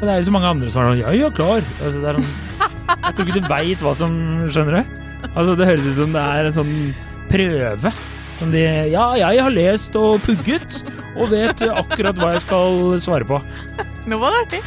Det er jo så mange andre som er sånn Ja, ja, klar. Altså, det er sånn Jeg tror ikke du veit hva som Skjønner du? Altså, det høres ut som det er en sånn prøve. Som de Ja, jeg har lest og pugget og vet akkurat hva jeg skal svare på. Nå var det artig.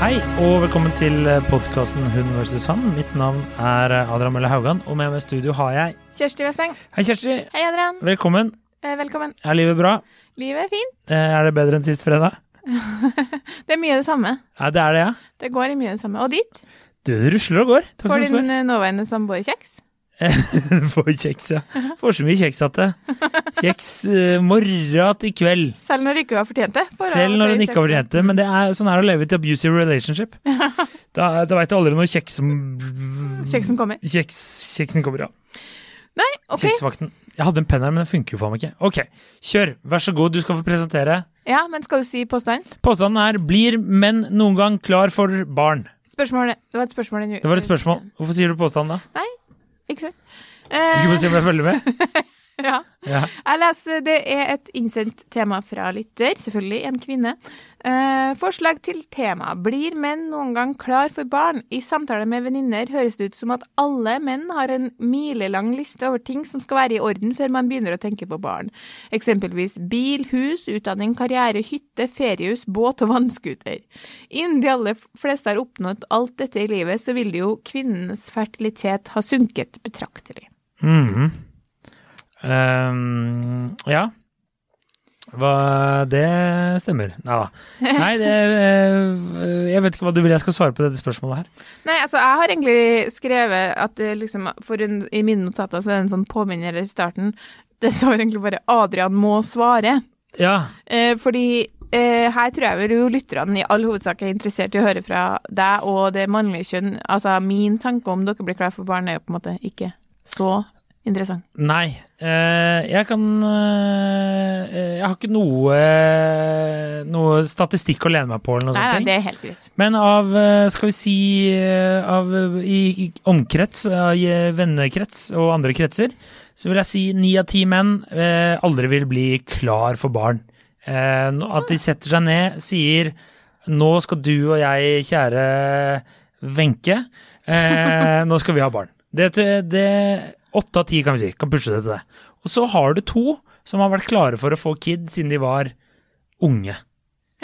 Hei, og velkommen til podkasten Hun vs. han. Mitt navn er Adrian Mølle Haugan, og med meg i studio har jeg Kjersti Westeng. Hei, Kjersti. Hei, Adrian. Velkommen. Eh, velkommen. Er livet bra? Livet er fint. Eh, Er det bedre enn sist fredag? Det er mye det samme. Ja, det er det, ja. Det går i mye det samme. Og ditt? Du, det rusler og går. Takk Får din eh, nåværende samboer kjeks? Får kjeks, ja. Får så mye kjeks at det. Kjeks uh, morra til kveld. Selv når du ikke har fortjent det? Selv når du hun ikke har fortjent det. Men det er sånn er det å leve i et abusive relationship. Da, da veit du aldri når kjeks som Kjeksen kommer. Kjeks, kjeksen kommer, ja. Nei, ok. Kjeksvakten. Jeg hadde en penn her, men den funker jo faen meg ikke. Ok, kjør. Vær så god, du skal få presentere. Ja, men skal du si påstand? Påstanden er 'Blir menn noen gang klar for barn'? Spørsmålet Det var et spørsmål. Det var et spørsmål. Hvorfor sier du påstanden, da? Ikke sant? Skal skulle bare se om jeg følger med. ja. Ja. Jeg leser Det er et innsendt tema fra lytter, selvfølgelig en kvinne. Eh, forslag til tema. Blir menn noen gang klar for barn? I samtale med venninner høres det ut som at alle menn har en milelang liste over ting som skal være i orden før man begynner å tenke på barn. Eksempelvis bil, hus, utdanning, karriere, hytte, feriehus, båt og vannskuter. Innen de aller fleste har oppnådd alt dette i livet, så vil jo kvinnens fertilitet ha sunket betraktelig. Mhm. Ehm, ja. Hva Det stemmer. Da. Nei, det eh, Jeg vet ikke hva du vil jeg skal svare på dette spørsmålet her. Nei, altså, jeg har egentlig skrevet at det liksom, for en, i mine notater så er det en sånn påminner i starten. Det står egentlig bare 'Adrian må svare'. Ja. Eh, fordi eh, her tror jeg vel lytterne i all hovedsak er interessert i å høre fra deg og det mannlige kjønn. Altså, min tanke om dere blir klar for barn er jo på en måte ikke så interessant. Nei. eh, jeg kan eh, Jeg har ikke noe Noe statistikk å lene meg på, eller noe sånt. nei, det er helt greit. Men av, eh, skal vi si, eh, av eh, i omkrets, av i vennekrets og andre kretser, så vil jeg si ni av ti menn eh, aldri vil bli klar for barn. Eh, at de setter seg ned, sier nå skal du og jeg, kjære Wenche, eh, nå skal vi ha barn. Det, det Åtte av ti, kan vi si, kan pushe det til det. Og så har du to som har vært klare for å få kid siden de var unge.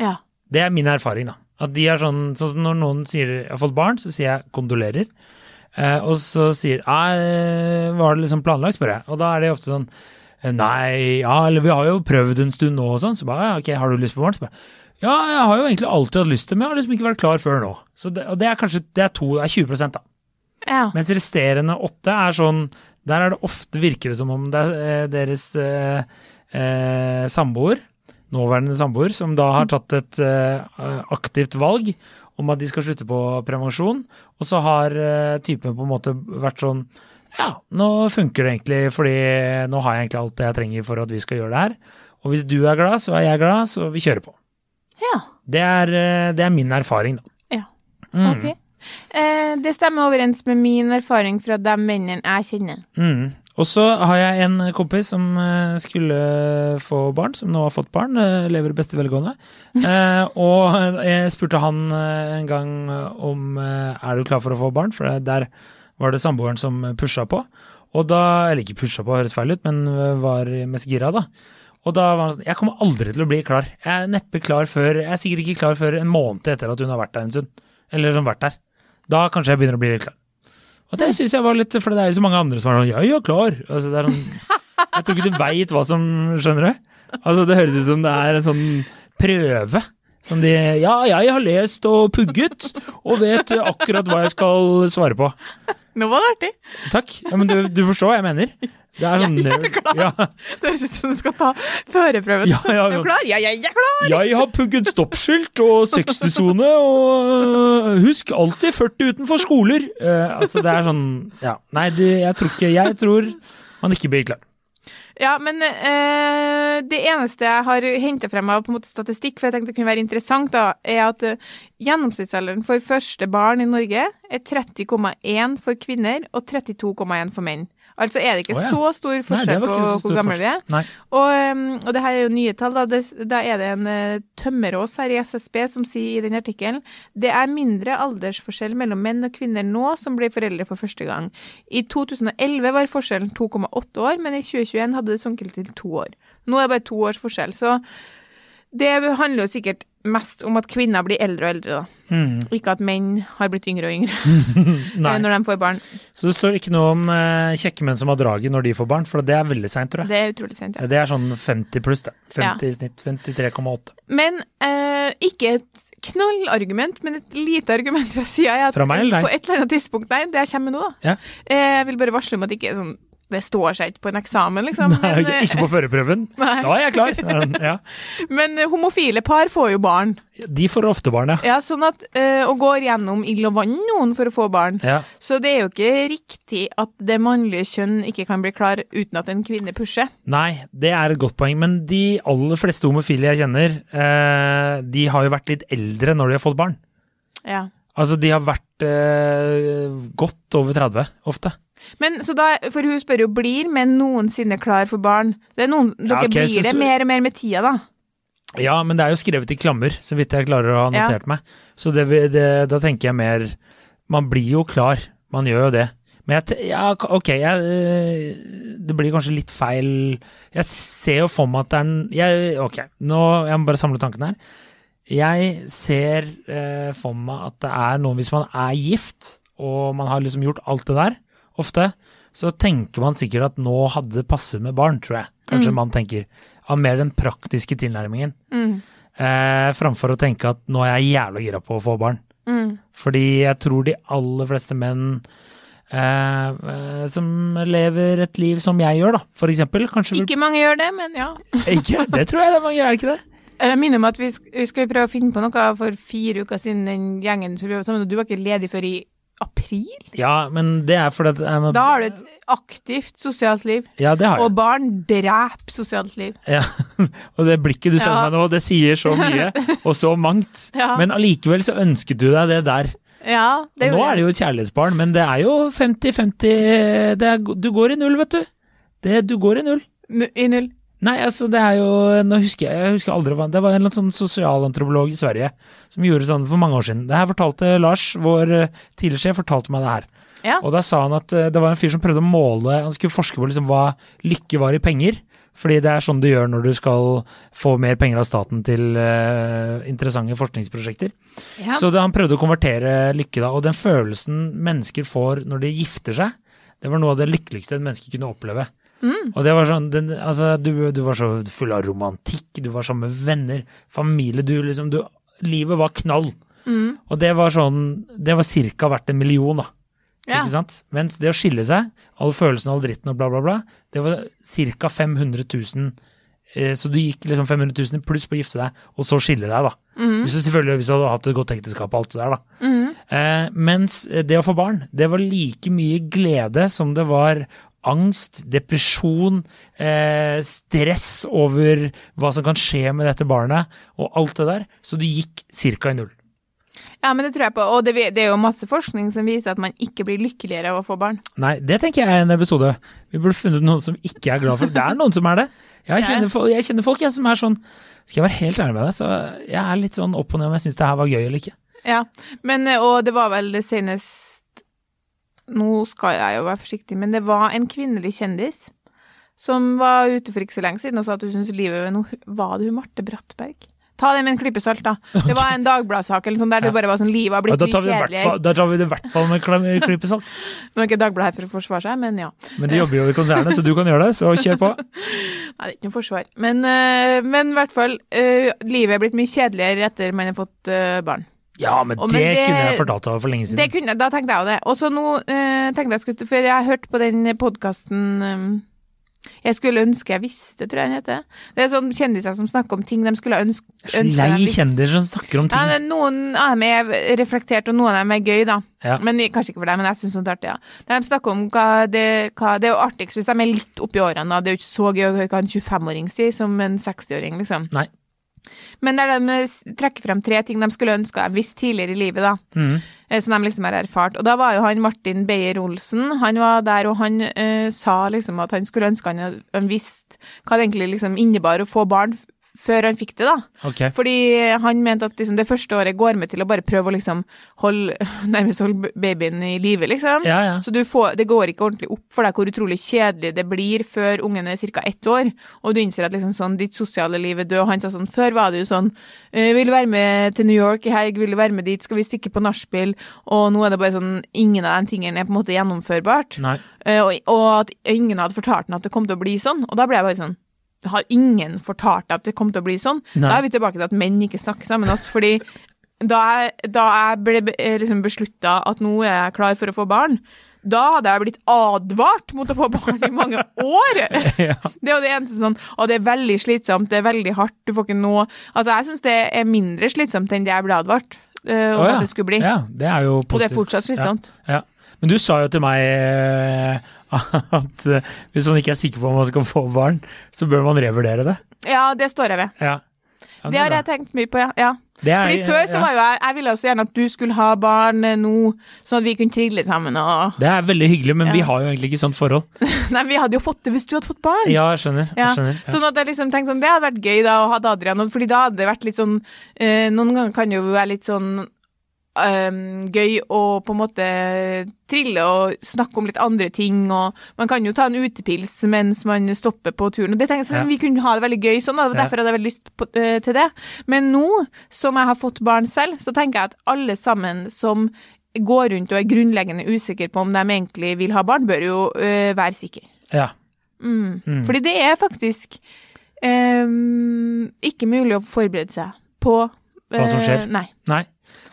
Ja. Det er min erfaring, da. At de er sånn, sånn som Når noen sier 'jeg har fått barn', så sier jeg 'kondolerer'. Eh, og så sier jeg 'var det liksom planlagt', spør jeg. Og da er det ofte sånn «Eh, 'nei, ja, eller vi har jo prøvd en stund nå', og sånn. Så bare ja, 'ok, har du lyst på barn?' Så bare 'ja, jeg har jo egentlig alltid hatt lyst til, men jeg har liksom ikke vært klar før nå'. Så det, og det er kanskje det er to, det er 20 da. ja. Mens resterende åtte er sånn Der er det ofte virker det som om det er eh, deres eh, eh, samboer, nåværende samboer, som da har tatt et eh, aktivt valg om at de skal slutte på prevensjon, og så har eh, typen på en måte vært sånn Ja, nå funker det egentlig, fordi nå har jeg egentlig alt det jeg trenger for at vi skal gjøre det her. Og hvis du er glad, så er jeg glad, så vi kjører på. ja. Det er, det er min erfaring, da. Ja. Mm. Eh, det stemmer overens med min erfaring fra de mennene jeg kjenner. Mm. Og så har jeg en kompis som eh, skulle få barn, som nå har fått barn, eh, lever i beste velgående. Eh, og jeg spurte han eh, en gang om er du klar for å få barn, for der var det samboeren som pusha på. Og da, eller ikke pusha på, høres feil ut, men var mest gira, da. Og da var han sånn Jeg kommer aldri til å bli klar. Jeg er neppe klar før Jeg er sikkert ikke klar før en måned etter at hun har vært der en stund. Eller som vært der. Da kanskje jeg begynner å bli litt klar. Og det syns jeg var litt For det er jo så mange andre som er sånn Ja, ja, klar. Altså, det er sånn Jeg tror ikke du veit hva som Skjønner du? Altså, det høres ut som det er en sånn prøve. Som de Ja, jeg har lest og pugget, og vet akkurat hva jeg skal svare på. Nå var det artig. Takk. Ja, men du, du forstår hva jeg mener? Det er sånn jeg er klar. Ja, Det høres ut som du skal ta førerprøven. Ja, ja, Er ja. du klar? Ja, jeg er klar! Jeg har pugget stoppskilt og 60-sone, og øh, husk alltid 40 utenfor skoler. Uh, altså, det er sånn Ja. Nei, det, jeg tror ikke Jeg tror man ikke blir klar. Ja, men eh, det eneste jeg har henta frem av på en måte statistikk, for jeg tenkte det kunne være interessant, da, er at eh, gjennomsnittsalderen for første barn i Norge er 30,1 for kvinner og 32,1 for menn. Altså er det ikke oh, ja. så stor forskjell Nei, på hvor gamle vi er. Og, um, og det her er jo nye tall. Da, det, da er det en uh, tømmerås her i SSB som sier i den artikkelen det er mindre aldersforskjell mellom menn og kvinner nå som blir foreldre for første gang. I 2011 var forskjellen 2,8 år, men i 2021 hadde det sunket til to år. Nå er det bare to års forskjell. Så det handler jo sikkert mest om at kvinner blir eldre og eldre, da. Mm. Ikke at menn har blitt yngre og yngre Nei. når de får barn. Så det står ikke noe om eh, kjekke menn som har draget når de får barn, for det er veldig seint, tror jeg. Det er utrolig sent, ja. Det er sånn 50 pluss, det. 50 i snitt. 53,8. Men eh, ikke et knallargument, men et lite argument fra sida er at Fra meg eller deg? på et eller annet tidspunkt Nei, det kommer nå, da. Ja. Eh, Jeg vil bare varsle om at det ikke er sånn Det står seg ikke på en eksamen, liksom. Nei, men, eh, ikke på førerprøven. Da er jeg klar. Ja. men eh, homofile par får jo barn. De får ofte barn, ja. Ja, sånn at eh, Og går gjennom ild og vann noen for å få barn. ja. Så det er jo ikke riktig at det mannlige kjønn ikke kan bli klar uten at en kvinne pusher. Nei, det er et godt poeng, men de aller fleste homofile jeg kjenner, eh, de har jo vært litt eldre når de har fått barn. Ja. Altså, de har vært eh, godt over 30, ofte. Men så da, for hun spør jo, blir menn noensinne klar for barn? Det noen, Ja, dere blir så- det mer og mer med tida, da. Ja, men det er jo skrevet i klammer, så vidt jeg klarer å ha Ja. notert meg. Så det, det, da tenker jeg mer Man blir jo klar, man gjør jo det. Men jeg, ja, ok, jeg, øh, det blir kanskje litt feil Jeg ser jo for meg at det er en jeg, Ok, nå jeg må bare samle tankene her. Jeg ser eh, for meg at det er noe Hvis man er gift, og man har liksom gjort alt det der, ofte, så tenker man sikkert at nå hadde det passet med barn, tror jeg. Kanskje man tenker. Av mer den praktiske tilnærmingen. Mm. Eh, framfor å tenke at nå er jeg jævla gira på å få barn. Mm. Fordi jeg tror de aller fleste menn eh, eh, som lever et liv som jeg gjør, da, for eksempel. Kanskje Ikke mange gjør det, men ja. ikke? Det tror jeg det er mange gjør, er det ikke det? Jeg minner om at vi, sk vi skal prøve å finne på noe for fire uker siden, den gjengen som vi var sammen, og du var ikke ledig før i april? Ja, men det er fordi at Da har du et aktivt sosialt liv, Ja, det har jeg. og barn dreper sosialt liv. Ja, og det blikket du sender Ja. meg nå, det sier så mye, og så mangt. Ja. Men allikevel så ønsket du deg det der. Ja, det nå er det jo et kjærlighetsbarn, men det er jo 50-50 er- Du går i null, vet du. Det, du går i null. Nu- I null. Nei, altså det er jo Nå husker jeg, jeg husker aldri Det var en eller annen sånn sosialantropolog i Sverige som gjorde sånn for mange år siden. Det her fortalte Lars, vår eh, tidligere sjef, fortalte meg det her. Ja. Og da sa han at eh, det var en fyr som prøvde å måle Han skulle forske på liksom hva lykke var i penger. Fordi det er sånn du gjør når du skal få mer penger av staten til uh, interessante forskningsprosjekter. Ja. Så det, han prøvde å konvertere lykke da, og den følelsen mennesker får når de gifter seg, det var noe av det lykkeligste et menneske kunne oppleve. Mm. Og det var sånn, den, altså, du, du var så full av romantikk, du var sammen med venner, familie, du liksom, du, livet var knall. Mm. Og det var sånn, det var cirka verdt en million da, Ja. ikke sant? Mens det å skille seg, all følelsen, all dritten og bla bla bla, det var cirka 500 000, eh, så du gikk liksom 500 000 pluss på å gifte deg, og så skille deg da. Mm. Hvis du hvis du hadde hatt et godt ekteskap og alt det der da. Mm. Eh, mens det å få barn, det var like mye glede som det var angst, depresjon, eh, stress over hva som kan skje med dette barnet, og alt det der. Så du gikk ca. i null. Ja, men det tror jeg på. Og det, det er jo masse forskning som viser at man ikke blir lykkeligere av å få barn. Nei, det tenker jeg er en episode. Vi burde funnet noen som ikke er glad for det. Det er noen som er det. Jeg kjenner, jeg kjenner folk jeg, som er sånn Skal jeg være helt ærlig med deg, så jeg er litt sånn opp og ned om jeg syns det her var gøy eller ikke. Ja, men eh, og det var vel senest Nå skal jeg jo være forsiktig, men det var en kvinnelig kjendis som var ute for ikke så lenge siden og sa at hun syntes livet var noe Var det hun Marte Brattberg? Ta det med en klype salt, da. Det var en Dagbladet-sak eller sånn der det bare var sånn Livet har blitt ja, mye kjedeligere. da tar vi det i hvert fall med en klype salt. Nå er ikke Dagbladet her for å forsvare seg, men ja. Men de jobber jo i konsernet, så du kan gjøre det, så kjør på. Nei, det er ikke noe forsvar. Men, eh, i hvert fall, eh, livet er blitt mye kjedeligere etter man har fått eh, barn. Ja, men Og det, men det- kunne jeg fortalt deg for lenge siden. Det kunne, da tenkte jeg jo det. Og så nå eh, tenkte jeg skulle For jeg har hørt på den podkasten Jeg skulle ønske jeg visste, tror jeg den heter. Det er sånn kjendiser som snakker om ting de skulle ønske, ønske Lei kjendiser som snakker om Ja, ting. men noen av dem er reflektert, og noen av dem er gøy, da. Ja. Men Kanskje ikke for deg, men jeg syns sånt er artig. Ja. Der de snakker om hva det, hva, det er jo artigst hvis de er litt oppi årene. Da. Det er jo ikke så gøy å høre hva en 25-åring sier som en 60-åring, liksom. Nei. Men der de trekker frem tre ting de skulle ønske de visste tidligere i livet, da. Mhm. eh, Som de liksom har erfart. Og da var jo han Martin Beyer-Olsen, han var der, og han eh, sa liksom at han skulle ønske han han visste hva det egentlig liksom innebar å få barn før han fikk det, da. Okay. Fordi han mente at liksom det første året går med til å bare prøve å liksom holde, nærmest holde babyen i live, liksom. Ja, ja. Så du får, det går ikke ordentlig opp for deg hvor utrolig kjedelig det blir før ungen er ca. ett år, og du innser at liksom sånn, ditt sosiale liv er død. Og han sa sånn, før var det jo sånn, eh, vil du være med til New York i helg, vil du være med dit, skal vi stikke på nachspiel, og nå er det bare sånn, ingen av de tingene er på en måte gjennomførbart. Nei. Eh, og, og at ingen hadde fortalt ham at det kom til å bli sånn, og da ble jeg bare sånn, har ingen fortalt deg at det kom til å bli sånn? Nei. Da er vi tilbake til at menn ikke snakker sammen, altså, fordi da jeg, da jeg ble eh, liksom beslutta at nå er jeg klar for å få barn, da hadde jeg blitt advart mot å få barn i mange år! Ja. Det er jo det eneste sånn Og det er veldig slitsomt, det er veldig hardt, du får ikke noe Altså, jeg syns det er mindre slitsomt enn det jeg ble advart uh, om oh, ja. at det skulle bli. Ja, det er jo positivt. Og det er fortsatt slitsomt. Ja. Men du sa jo til meg eh, at eh, hvis man ikke er sikker på om man skal få barn, så bør man revurdere det. Ja, det står jeg ved. Ja. Ja, Det har er jeg tenkt mye på, ja. ja. Det er- Fordi før så var jo jeg Jeg ville også gjerne at du skulle ha barn eh, nå, sånn at vi kunne trille sammen og Det er veldig hyggelig, men vi har jo egentlig ikke sånt forhold. Nei, vi hadde jo fått det hvis du hadde fått barn. Ja, jeg skjønner. Jeg skjønner. Sånn at jeg liksom tenkte sånn, det hadde vært gøy da å ha Adrian, fordi da hadde det vært litt sånn eh, Noen ganger kan jo være litt sånn ehm, gøy å på en måte trille og snakke om litt andre ting, og man kan jo ta en utepils mens man stopper på turen. og det tenkte jeg sånn, Ja. Vi kunne ha det veldig gøy sånn, og derfor hadde jeg veldig lyst på, uh, til det. Men nå som jeg har fått barn selv, så tenker jeg at alle sammen som går rundt og er grunnleggende usikre på om de egentlig vil ha barn, bør jo uh, være sikre. Ja. Mm. Mm. Fordi det er faktisk um, ikke mulig å forberede seg på Hva som skjer. eh, Nei. Nei.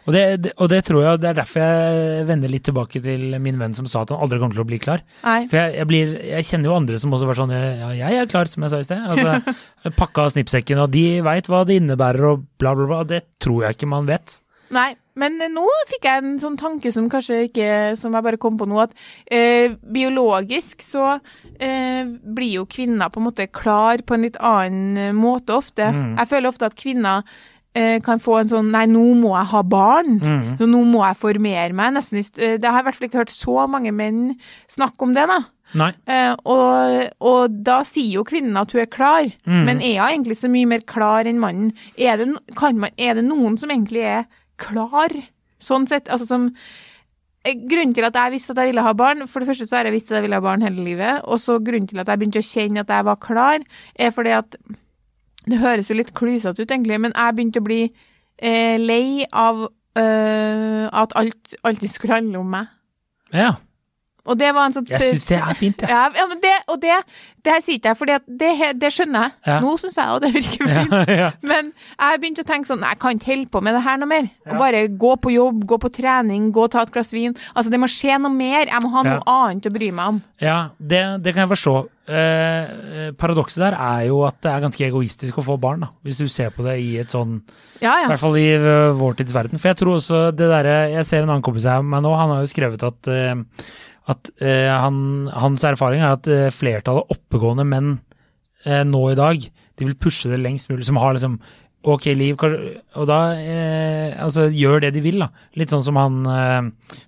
Og det, det, og det tror jeg det er derfor jeg vender litt tilbake til min venn som sa at han aldri kommer til å bli klar. nei. For jeg, jeg, blir, jeg kjenner jo andre som også var sånn Ja, jeg er klar, som jeg sa i sted. Altså, pakka snippsekken, og de veit hva det innebærer, og bla, bla, bla. Det tror jeg ikke man vet. Nei, men nå fikk jeg en sånn tanke som kanskje ikke Som jeg bare kom på nå, at eh, biologisk så eh, blir jo kvinner på en måte klar på en litt annen måte ofte. Mm. Jeg føler ofte at kvinner kan få en sånn Nei, nå må jeg ha barn. Mm. Så nå må jeg formere meg. Nesten, eh, det har jeg i hvert fall ikke hørt så mange menn snakke om det, da. Eh, og, og da sier jo kvinnen at hun er klar, Mm. men er hun egentlig så mye mer klar enn mannen? Er det, kan man, er det noen som egentlig er klar, sånn sett? Altså som eh, Grunnen til at jeg visste at jeg ville ha barn, for det første så har jeg visst at jeg ville ha barn hele livet, og så grunnen til at jeg begynte å kjenne at jeg var klar, er fordi at Det høres jo litt klysete ut, egentlig, men jeg begynte å bli eh, lei av eh, at alt alltid skulle handle om meg. Ja. Og det var en sånn Jeg syns det er fint, jeg. ja, ja, men det, og det, det her sier ikke jeg, for det, det skjønner jeg. Ja. Nå syns jeg jo det virker fint. Ja, ja. Men jeg begynte å tenke sånn, jeg kan ikke holde på med det her noe mer. Og bare gå på jobb, gå på trening, gå og ta et glass vin. Altså, det må skje noe mer. Jeg må ha noe annet å bry meg om. Ja, det, det kan jeg forstå. Eh, eh, paradokset der er jo at det er ganske egoistisk å få barn, da, hvis du ser på det i et sånn Ja, I hvert fall i uh, vår tids verden. For jeg tror også det derre Jeg ser en annen kompis av meg nå, han har jo skrevet at uh, at eh, han, hans erfaring er at flertallet oppegående menn eh, nå i dag, de vil pushe det lengst mulig, som har liksom ok liv, og da eh, altså gjør det de vil, da. Litt sånn som han eh,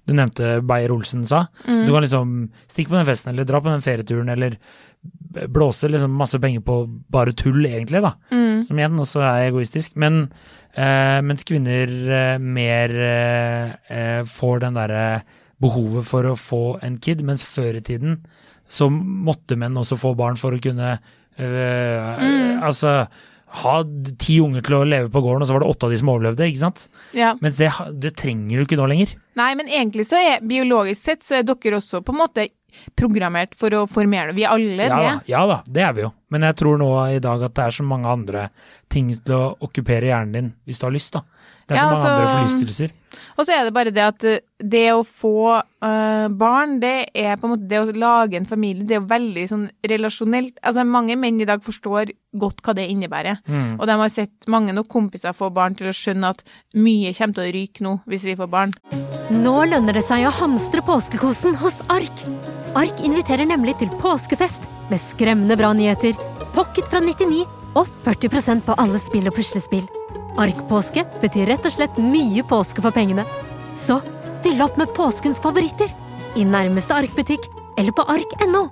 du nevnte Beyer-Olsen sa. Mm. Du kan liksom stikke på den festen, eller dra på den ferieturen, eller blåse liksom masse penger på bare tull, egentlig, da Mm. som igjen også er egoistisk. Men eh, mens kvinner eh, mer eh, eh, får den derre behovet for å få en kid, mens før i tiden så måtte menn også få barn for å kunne øh, Mm. Altså ha ti unger til å leve på gården, og så var det åtte av de som overlevde, ikke sant? ja. Mens det, det trenger du ikke nå lenger. Nei, men egentlig så er biologisk sett så er dere også på en måte programmert for å formere det. Vi er alle Ja da, det. ja da, det er vi jo. Men jeg tror nå i dag at det er så mange andre ting til å okkupere hjernen din, hvis du har lyst, da. Det er Ja, så mange altså- andre forlystelser. Og så er det bare det at eh, det å få uh, barn, det er på en måte det å lage en familie, det er jo veldig sånn relasjonelt. Altså mange menn i dag forstår godt hva det innebærer. Mm. Og de har sett mange nok kompiser få barn til å skjønne at mye kommer til å ryke nå hvis vi får barn. Nå lønner det seg å hamstre påskekosen hos Ark. Ark inviterer nemlig til påskefest med skremmende bra nyheter, pocket fra 99 og 40% på alle spill og puslespill. Ark-påske betyr rett og slett mye påske for pengene. Så fyll opp med påskens favoritter i nærmeste Ark-butikk eller på ark.no.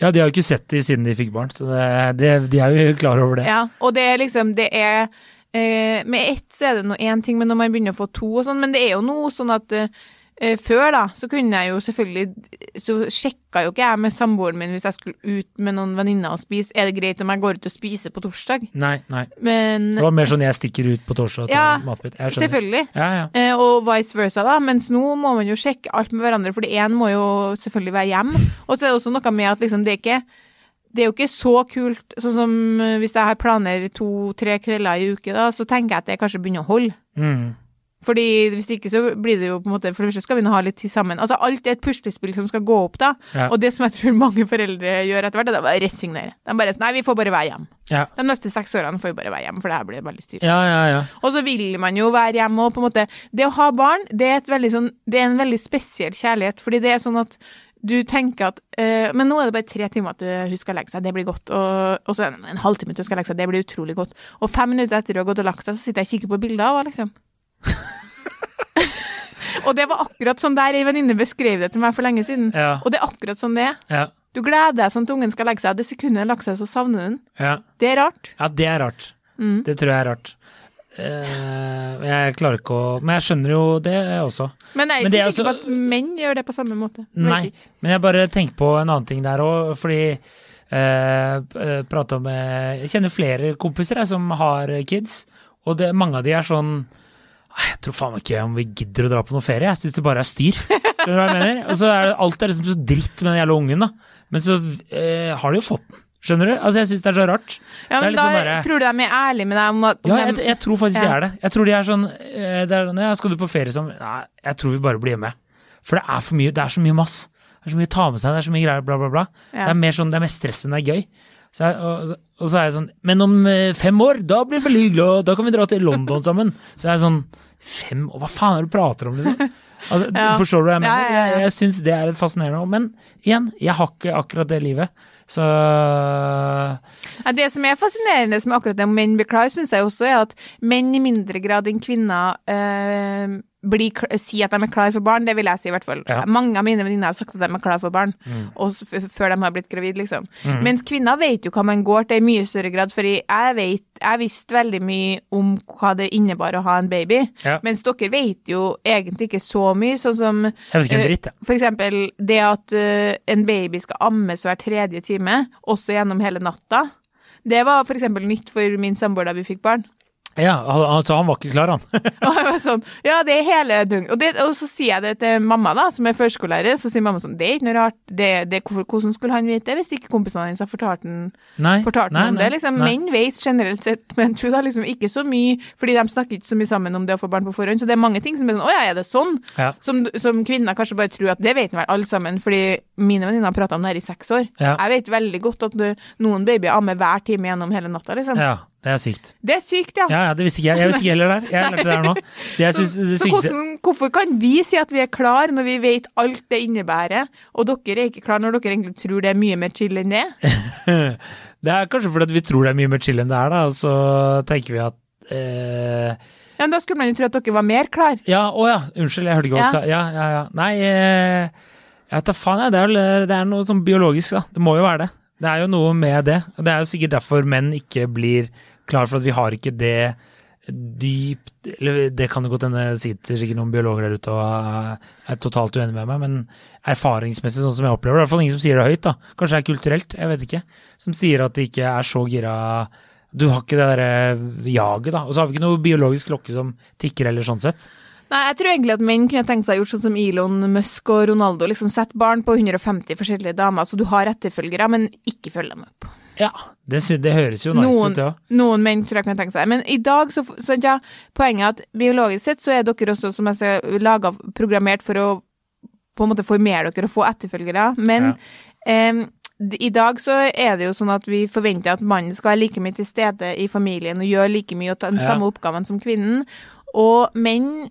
Ja, de har jo ikke sett de siden de fikk barn, så det, det, de er jo klar over det. Ja, og det er liksom, det er eh, Med ett så er det nå én ting, men når man begynner å få to og sånn, men det er jo noe sånn at eh, før, da, så kunne jeg jo selvfølgelig Så sjekka jo ikke jeg med samboeren min hvis jeg skulle ut med noen venninner og spise. Er det greit om jeg går ut og spiser på torsdag? Nei, nei. Men Det var mer sånn jeg stikker ut på torsdag og tar Ja, matbit. Selvfølgelig. Ja, ja. Eh, og vice versa, da. Mens nå må man jo sjekke alt med hverandre, for én må jo selvfølgelig være hjemme. Og så er det også noe med at liksom, det er ikke det er jo ikke så kult, sånn som eh, hvis jeg har planer to-tre kvelder i uke, da, så tenker jeg at det kanskje begynner å holde. Mm. Fordi hvis ikke så blir det jo på en måte For det første skal vi nå ha litt tid sammen. Altså alt er et puslespill som skal gå opp, da. Ja. Og det som jeg tror mange foreldre gjør etter hvert, er å resignere. De bare Nei, vi får bare være hjemme. Ja. De neste seks årene får vi bare være hjemme, for det her blir veldig styrt. ja, ja, ja. Og så vil man jo være hjemme og på en måte Det å ha barn, det er, et veldig sånn, det er en veldig spesiell kjærlighet, fordi det er sånn at du tenker at øh, Men nå er det bare tre timer at hun skal legge seg, det blir godt. Og, og så en halvtime til hun skal legge seg, det blir utrolig godt. Og fem minutter etter hun har gått og lagt seg, så sitter jeg og kikker på bilder av henne, liksom. Og det var akkurat sånn der ei venninne beskrev det til meg for lenge siden. Ja, Og det er akkurat sånn det er. ja, Du gleder deg sånn at ungen skal legge seg, og det sekundet den legger seg, så savner den. ja. Det er rart. ja det er rart. Mm. Det tror jeg er rart. Uh, jeg klarer ikke å Men jeg skjønner jo det også. Men jeg er ikke er sikker på altså- at menn gjør det på samme måte. Nei, men jeg bare tenker på en annen ting der òg, fordi uh, prata med Jeg kjenner flere kompiser jeg, som har kids, og det, mange av de er sånn «Nei, Jeg tror faen ikke om vi gidder å dra på noe ferie, jeg syns det bare er styr. Skjønner du hva jeg mener? Og så er det, alt er liksom så dritt med den jævla ungen, da. Men så eh, har de jo fått den. Skjønner du? Altså, jeg syns det er så rart. Ja, men liksom da bare- tror du de er ærlige med deg om at om Ja, jeg, jeg tror faktisk de er det. Jeg tror de er sånn eh, det er, sånn, ja, Skal du på ferie sammen? Nei, jeg tror vi bare blir hjemme. For det er for mye, det er så mye mass. Det er så mye å ta med seg, det er så mye greier, bla, bla, bla. Ja. Det er mer sånn, det er mer stress enn det er gøy. Så jeg, og, og så er jeg sånn Men om eh, fem år, da blir det veldig og da kan vi dra til London sammen. Så jeg er sånn Fem år? Hva faen er det du prater om, liksom? Altså, Ja. Forstår du hva jeg mener? ja, ja. Jeg, jeg syns det er et fascinerende Men igjen, jeg har ikke akkurat det livet. Så det som er fascinerende som akkurat det menn blir klar, syns jeg også er at menn i mindre grad enn kvinner eh, blir, si at de er klar for barn. Det vil jeg si, i hvert fall. Ja. Mange av mine venninner har sagt at de er klar for barn, Mm. før de har blitt gravid, liksom. Mens kvinner vet jo hva man går til i mye større grad, for jeg vet jeg visste veldig mye om hva det innebar å ha en baby, Ja. mens dere vet jo egentlig ikke så mye, sånn som Eh, dritt, ja. For eksempel det at uh, en baby skal ammes hver tredje time, også gjennom hele natta. Det var eksempel nytt for min samboer da vi fikk barn. Ja, al- altså han var ikke klar, han. Og jeg var sånn, ja, det er hele dung. Og, det, og så sier jeg det til mamma, da, som er førskolelærer. Så sier mamma sånn, det er ikke noe rart. Det, det, hvordan skulle han vite det hvis ikke kompisene hans har fortalt noe om det. liksom. nei. Menn vet generelt sett, men tror da liksom ikke så mye, fordi de snakker ikke så mye sammen om det å få barn på forhånd. Så det er mange ting som er sånn, å ja, er det sånn? Ja. Som, som kvinner kanskje bare tror at det vet vel alle sammen, fordi mine venninner har prata om det her i seks år. Ja. Jeg vet veldig godt at du- noen babyer ammer hver time gjennom hele natta, liksom. Ja, det er sykt. Det er sykt, ja. Ja, ja, det visste ikke jeg. Jeg visste ikke heller der. Jeg lærte det her nå. Det Så, det så hvordan, hvorfor kan vi si at vi er klar når vi vet alt det innebærer, og dere er ikke klar når dere egentlig tror det er mye mer chill enn det? Det er kanskje fordi at vi tror det er mye mer chill enn det er, da, og så tenker vi at eh, Ja, men Da skulle man jo tro at dere var mer klar. Ja, å ja, unnskyld, jeg hørte ikke hva du sa. Ja, ja, ja. Nei, eh, jeg vet da faen, jeg. Det er, vel, det er noe sånn biologisk, da. Det må jo være det. Det er jo noe med det. Det er jo sikkert derfor menn ikke blir klar for at vi har ikke det dypt Eller det kan jo godt hende sitter sikkert noen biologer der ute og er totalt uenig med meg, men erfaringsmessig, sånn som jeg opplever det, i hvert fall ingen som sier det høyt, da. Kanskje det er kulturelt, jeg vet ikke. Som sier at de ikke er så gira Du har ikke det derre jaget, da. Og så har vi ikke noe biologisk klokke som tikker eller sånn sett. Nei, jeg tror egentlig at menn kunne tenkt seg gjort sånn som Elon Musk og Ronaldo. liksom Sett barn på 150 forskjellige damer, så du har etterfølgere, men ikke følg dem opp. Ja, det, det høres jo nice Noen- ut, òg. Noen menn tror jeg kan tenke seg. Men i dag, så, så ja, poenget er at biologisk sett så er dere også som jeg sier, laga, programmert for å på en måte formere dere og få etterfølgere. Men ja. eh, i dag så er det jo sånn at vi forventer at mannen skal være like mye til stede i familien og gjøre like mye og ta den Ja. samme oppgaven som kvinnen. Og menn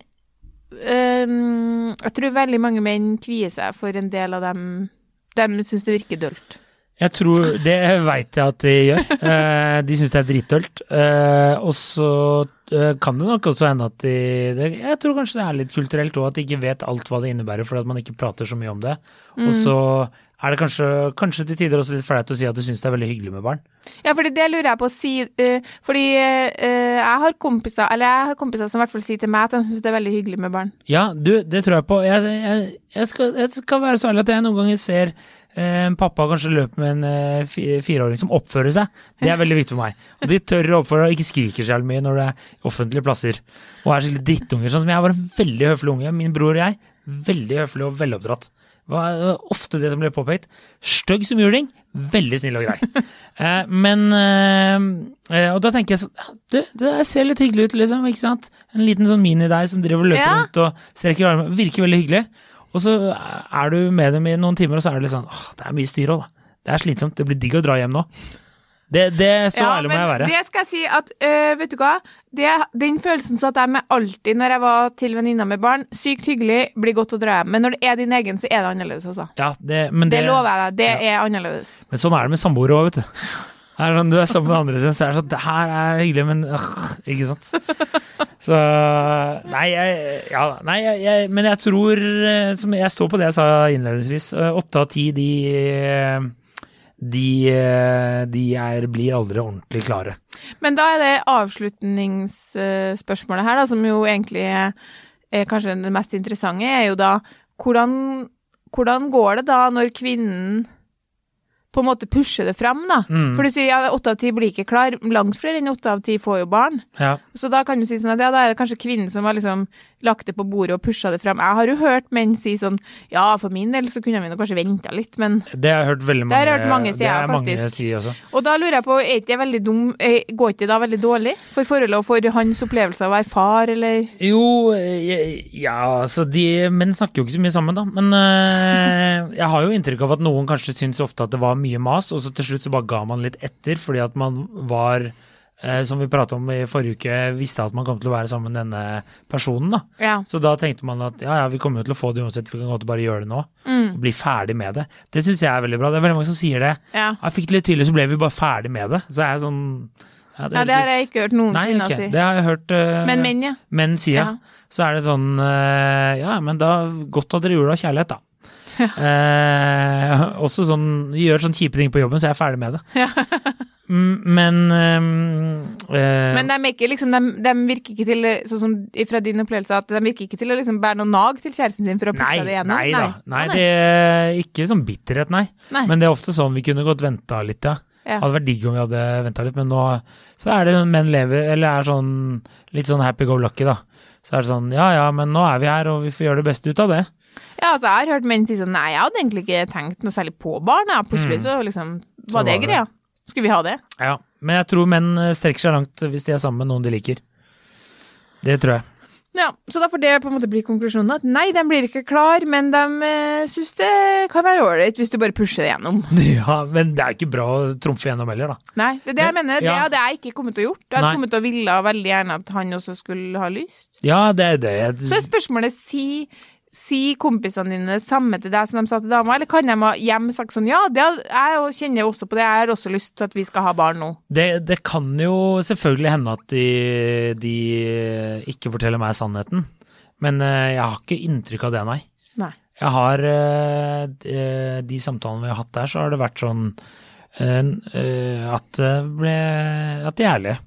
em, Jeg tror veldig mange menn kvier seg for en del av dem. De syns det virker dølt. Jeg tror Det veit jeg at de gjør. Eh, de syns det er dritdølt. Eh, og så eh, kan det nok også hende at de det, Jeg tror kanskje det er litt kulturelt òg, at de ikke vet alt hva det innebærer fordi at man ikke prater så mye om det. Og så er det kanskje, kanskje til tider også litt flaut å si at du syns det er veldig hyggelig med barn. Ja, fordi det lurer jeg på å si Uh, Fordi uh, jeg har kompiser Eller jeg har kompiser som i hvert fall sier til meg at de syns det er veldig hyggelig med barn. Ja, du, det tror jeg på. Jeg, jeg, jeg, skal, jeg skal være så ærlig at jeg noen ganger ser eh, en pappa kanskje løpe med en fireåring som oppfører seg. Det er veldig viktig for meg. Og de tør å oppføre seg og ikke skriker så mye når det er offentlige plasser. Og er skikkelig drittunger. Sånn som jeg var en veldig høflig unge. Min bror og jeg, veldig høflig og veloppdratt. Det var eh, ofte det som ble påpekt. Stygg som juling, veldig snill og grei. Eh, men eh, eh, Og da tenker jeg sånn det der ser litt hyggelig ut, liksom. ikke sant? En liten sånn mini deg som driver og løper Ja. rundt og strekker armene. Virker veldig hyggelig. Og så er du med dem i noen timer, og så er det litt sånn åh, det er mye styr òg, da. Det er slitsomt. Det blir digg å dra hjem nå. Det, det Så ærlig må jeg være. Det skal jeg si at, øh, vet du hva? Det, den følelsen satt jeg med alltid når jeg var til venninna med barn. Sykt hyggelig, blir godt å dra hjem. Men når det er din egen, så er det annerledes, altså. Ja, det, men Det, det, lover jeg deg. Det er annerledes. Men sånn er det med samboere òg, vet du. Er sånn, du er sammen med andre så er det sånn Det her er hyggelig, men øh, ikke sant. Så Nei, jeg, ja, nei jeg, jeg, men jeg tror eh, som Jeg står på det jeg sa innledningsvis. eh, Åtte av ti, de de, de er, blir aldri ordentlig klare. Men da er det avslutningsspørsmålet her, da, som jo egentlig er, er kanskje det mest interessante, er jo da hvordan, hvordan går det da når kvinnen på en måte pusher det fram, da? Mm. For du sier ja, åtte av ti blir ikke klar. Langt flere enn åtte av ti får jo barn. Ja. Så da kan du si sånn at ja, da er det kanskje kvinnen som har liksom lagt det på bordet og pusha det fram. Jeg har jo hørt menn si sånn ja, for min del så kunne vi kanskje venta litt, men Det har jeg hørt veldig Det mange, har jeg hørt mange si, det mange faktisk. si også. Og da lurer jeg på, er ikke det veldig dum eh, Går ikke det da veldig dårlig for forholdet og for hans opplevelse av å være far, eller Jo, eh, ja, altså de Menn snakker jo ikke så mye sammen, da. Men øh, jeg har jo inntrykk av at noen kanskje syns ofte at det var mye mas, og så til slutt så bare ga man litt etter fordi at man var som vi pratet om i forrige uke, visste at man kom til å være sammen med denne personen. da. Ja. Så da tenkte man at ja, ja, vi kommer jo til å få det uansett, vi kan godt bare gjøre det nå. Mm, Og bli ferdig med det. Det syns jeg er veldig bra. Det er veldig mange som sier det. ja. Jeg fikk det litt tydelig, så ble vi bare ferdig med det. Så er jeg sånn Ja, ja, det har jeg ikke hørt noen kvinner ikke. si. Det har jeg hørt uh, Men menn, ja. menn si, ja. Ja. Så er det sånn uh, Ja, men da godt at dere gjorde det av kjærlighet, da. Eh, også sånn Gjør sånne kjipe ting på jobben, så jeg er ferdig med det. Mm, Men eh, Men de, ikke, liksom, de, de virker ikke til, sånn som fra din opplevelse, at de virker ikke til å liksom bære noe nag til kjæresten sin for å pushe Nei, det gjennom? nei da. Nei, det er ikke sånn bitterhet, nei. Nei. Men det er ofte sånn vi kunne godt venta litt, ja. Ja. Hadde vært digg om vi hadde venta litt, men nå så er det menn lever, eller er sånn litt sånn happy go lucky, da. Så er det sånn ja ja, men nå er vi her, og vi får gjøre det beste ut av det. Ja, altså, jeg har hørt menn si sånn Nei, jeg hadde egentlig ikke tenkt noe særlig på barn. Plutselig Mm. så liksom Så var det var det. greia. Skulle vi ha det? Ja, Men jeg tror menn eh, strekker seg langt hvis de er sammen med noen de liker. Det tror jeg. Ja, Så da får det på en måte bli konklusjonen at nei, de blir ikke klar, men de eh, syns det kan være ålreit hvis du bare pusher det gjennom. Ja, Men det er ikke bra å trumfe gjennom heller, da. Nei, det er det jeg mener. Det ja. hadde jeg ikke kommet til å gjort. Jeg hadde Nei. kommet til å ville veldig gjerne at han også skulle ha lyst. Ja, det er det. Så er spørsmålet si, si kompisene dine det samme til deg som de sa til dama, eller kan de ha hjem sagt sånn ja, det, jeg kjenner også på det, jeg har også lyst til at vi skal ha barn nå. Det, det kan jo selvfølgelig hende at de, de ikke forteller meg sannheten. Men eh, jeg har ikke inntrykk av det, nei. Nei. Jeg har eh, de, de samtalene vi har hatt der, så har det vært sånn eh, eh, at det ble At de er ærlige.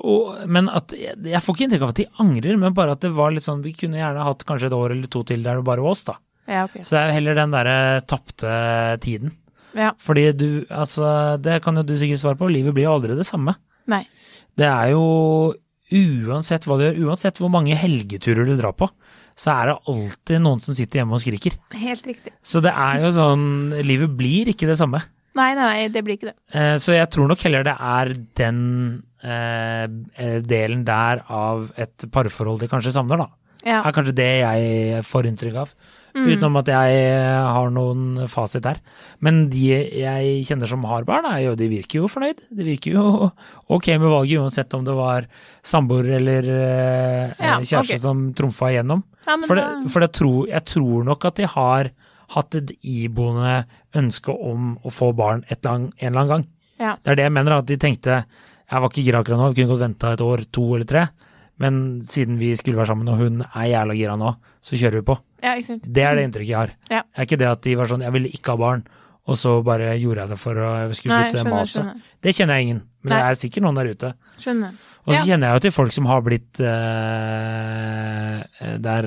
Og, men at jeg, får ikke inntrykk av at de angrer, men bare at det var litt sånn Vi kunne gjerne hatt kanskje et år eller to til der det bare var oss, da. Ja, okay. Så det er jo heller den derre tapte tiden. Ja. Fordi du, altså, det kan jo du sikkert svare på, livet blir jo aldri det samme. Nei. Det er jo uansett hva du gjør, uansett hvor mange helgeturer du drar på, så er det alltid noen som sitter hjemme og skriker. Helt riktig. Så det er jo sånn, livet blir ikke det samme. Nei, nei, nei, det blir ikke det. Eh, så jeg tror nok heller det er den delen der av et parforhold de kanskje savner, da. Ja. Er kanskje det jeg får inntrykk av. Mm. Utenom at jeg har noen fasit der. Men de jeg kjenner som har barn, er jo, de virker jo fornøyd. De virker jo ok med valget, uansett om det var samboer eller eh, Ja, kjæreste okay. som trumfa igjennom. Ja, For, det, for det tror, jeg tror nok at de har hatt et iboende ønske om å få barn et lang, en eller annen gang. Ja. Det er det jeg mener, at de tenkte jeg var ikke gira akkurat nå, vi kunne godt venta et år, to eller tre. Men siden vi skulle være sammen og hun er jævla gira nå, så kjører vi på. Ja. Det er det inntrykket jeg har. Ja. Det er ikke det at de var sånn jeg ville ikke ha barn, og så bare gjorde jeg det for å skulle slutte det maset. Det kjenner jeg ingen, men det er sikkert noen der ute. Skjønner. Og så Ja. kjenner jeg jo til folk som har blitt uh, Der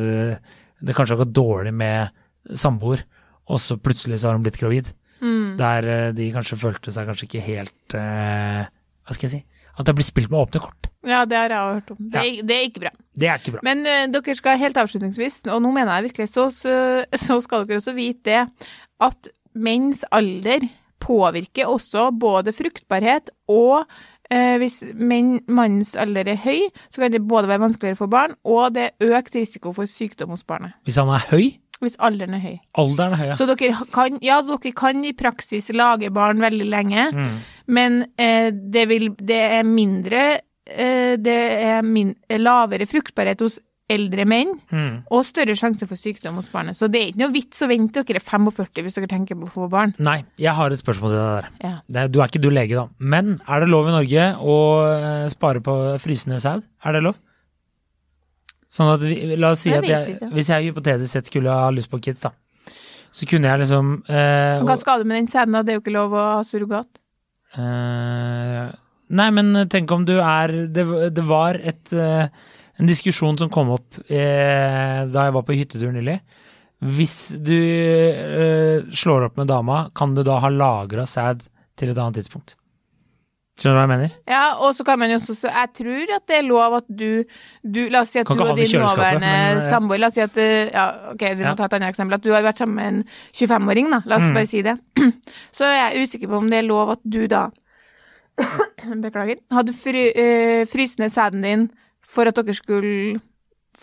det kanskje har gått dårlig med samboer, og så plutselig så har hun blitt gravid. Mm. Der eh, de kanskje følte seg kanskje ikke helt eh, Hva skal jeg si? At det blir spilt med åpne kort. Ja, det har jeg hørt om. Det, er- det er ikke bra. Det er ikke bra. Men uh, dere skal helt avslutningsvis, og nå mener jeg virkelig, så, så, så skal dere også vite det, at menns alder påvirker også både fruktbarhet og uh, hvis menn, mannens alder er høy, så kan det både være vanskeligere for barn, og det er økt risiko for sykdom hos barnet. Hvis han er høy, Hvis alderen er høy. alderen er høy, ja. Så dere kan, ja, dere kan i praksis lage barn veldig lenge, Mm. Men eh, det, vil, det er mindre eh, Det er min, lavere fruktbarhet hos eldre menn, Mm. og større sjanse for sykdom hos barnet. Så det er ikke noe vits å vente dere er 45 hvis dere tenker på å få barn. Nei, jeg har et spørsmål til deg der. Ja. Det, du er ikke du lege, da. Men er det lov i Norge å eh, spare på frysende sæd? Er det lov? Sånn at vi, La oss si Jeg at jeg, ikke. hvis jeg hypotetisk sett skulle ha lyst på kids, da. Så kunne jeg liksom eh, Hva skal du med den sæden? da? Det er jo ikke lov å ha surrogat. Eh, nei, men tenk om du er Det, det var et, uh, en diskusjon som kom opp uh, da jeg var på hyttetur nylig. Hvis du slår opp med dama, kan du da ha lagra sæd til et annet tidspunkt? Skjønner du hva jeg mener? Ja, og så kan man jo også Jeg tror at det er lov at du, du La oss si at Kan du og din nåværende eh, samboer La oss si at eh, Ja, ok, du må Ja. ta et annet eksempel. At du har vært sammen med en 25-åring, da. La oss Mm. bare si det. Så jeg er jeg usikker på om det er lov at du da Beklager. Hadde fry, øh, frysende sæden din for at dere skulle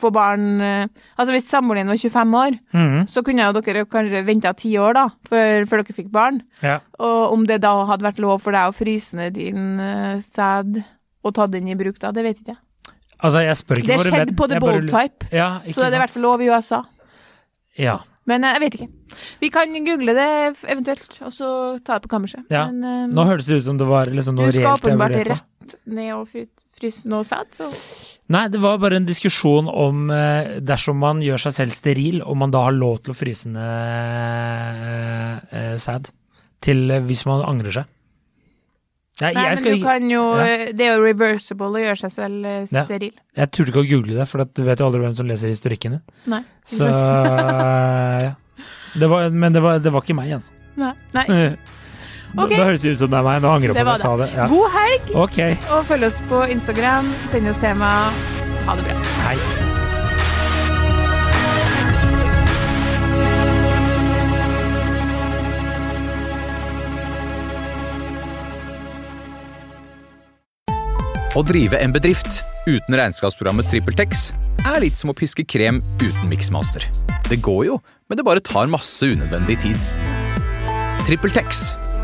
få barn eh, Altså hvis samboeren din var 25 år, mm. så kunne jo dere kanskje venta ti år, da, før, før dere fikk barn. Ja. Og om det da hadde vært lov for deg å fryse ned din uh, sæd og ta den i bruk da, det vet ikke jeg. Altså, jeg spør ikke Det skjedde venn, på The Bold bare bold-type, Ja, så det er i hvert fall lov i USA. Ja. Men eh, jeg vet ikke. Vi kan google det eventuelt, og så ta det på kammerset. Ja. Men um, Nå hørtes det ut som det var liksom noe skal Du skal åpenbart rett ned og fry- fryse noe sæd, så Nei, det var bare en diskusjon om eh, dersom man gjør seg selv steril, om man da har lov til å fryse ned eh, sæd. Til eh, hvis man angrer seg. Nei, Nei, men du kan jo ja. eh, Det er jo reversible å gjøre seg selv steril. Ja. jeg turte ikke å google det, for du vet jo aldri hvem som leser historikken din. Nei. Så ja. Det var, men det var, det var ikke meg, altså. Nei. Nei. Da, Ok. da høres det ut som det er meg. Nå angrer jeg på at jeg sa det. Ja. God helg, okay. og følg oss på Instagram. Send oss tema. Ha det bra. hei. Å drive en bedrift uten regnskapsprogrammet TrippelTex er litt som å piske krem uten miksmaster. Det går jo, men det bare tar masse unødvendig tid. TrippelTex,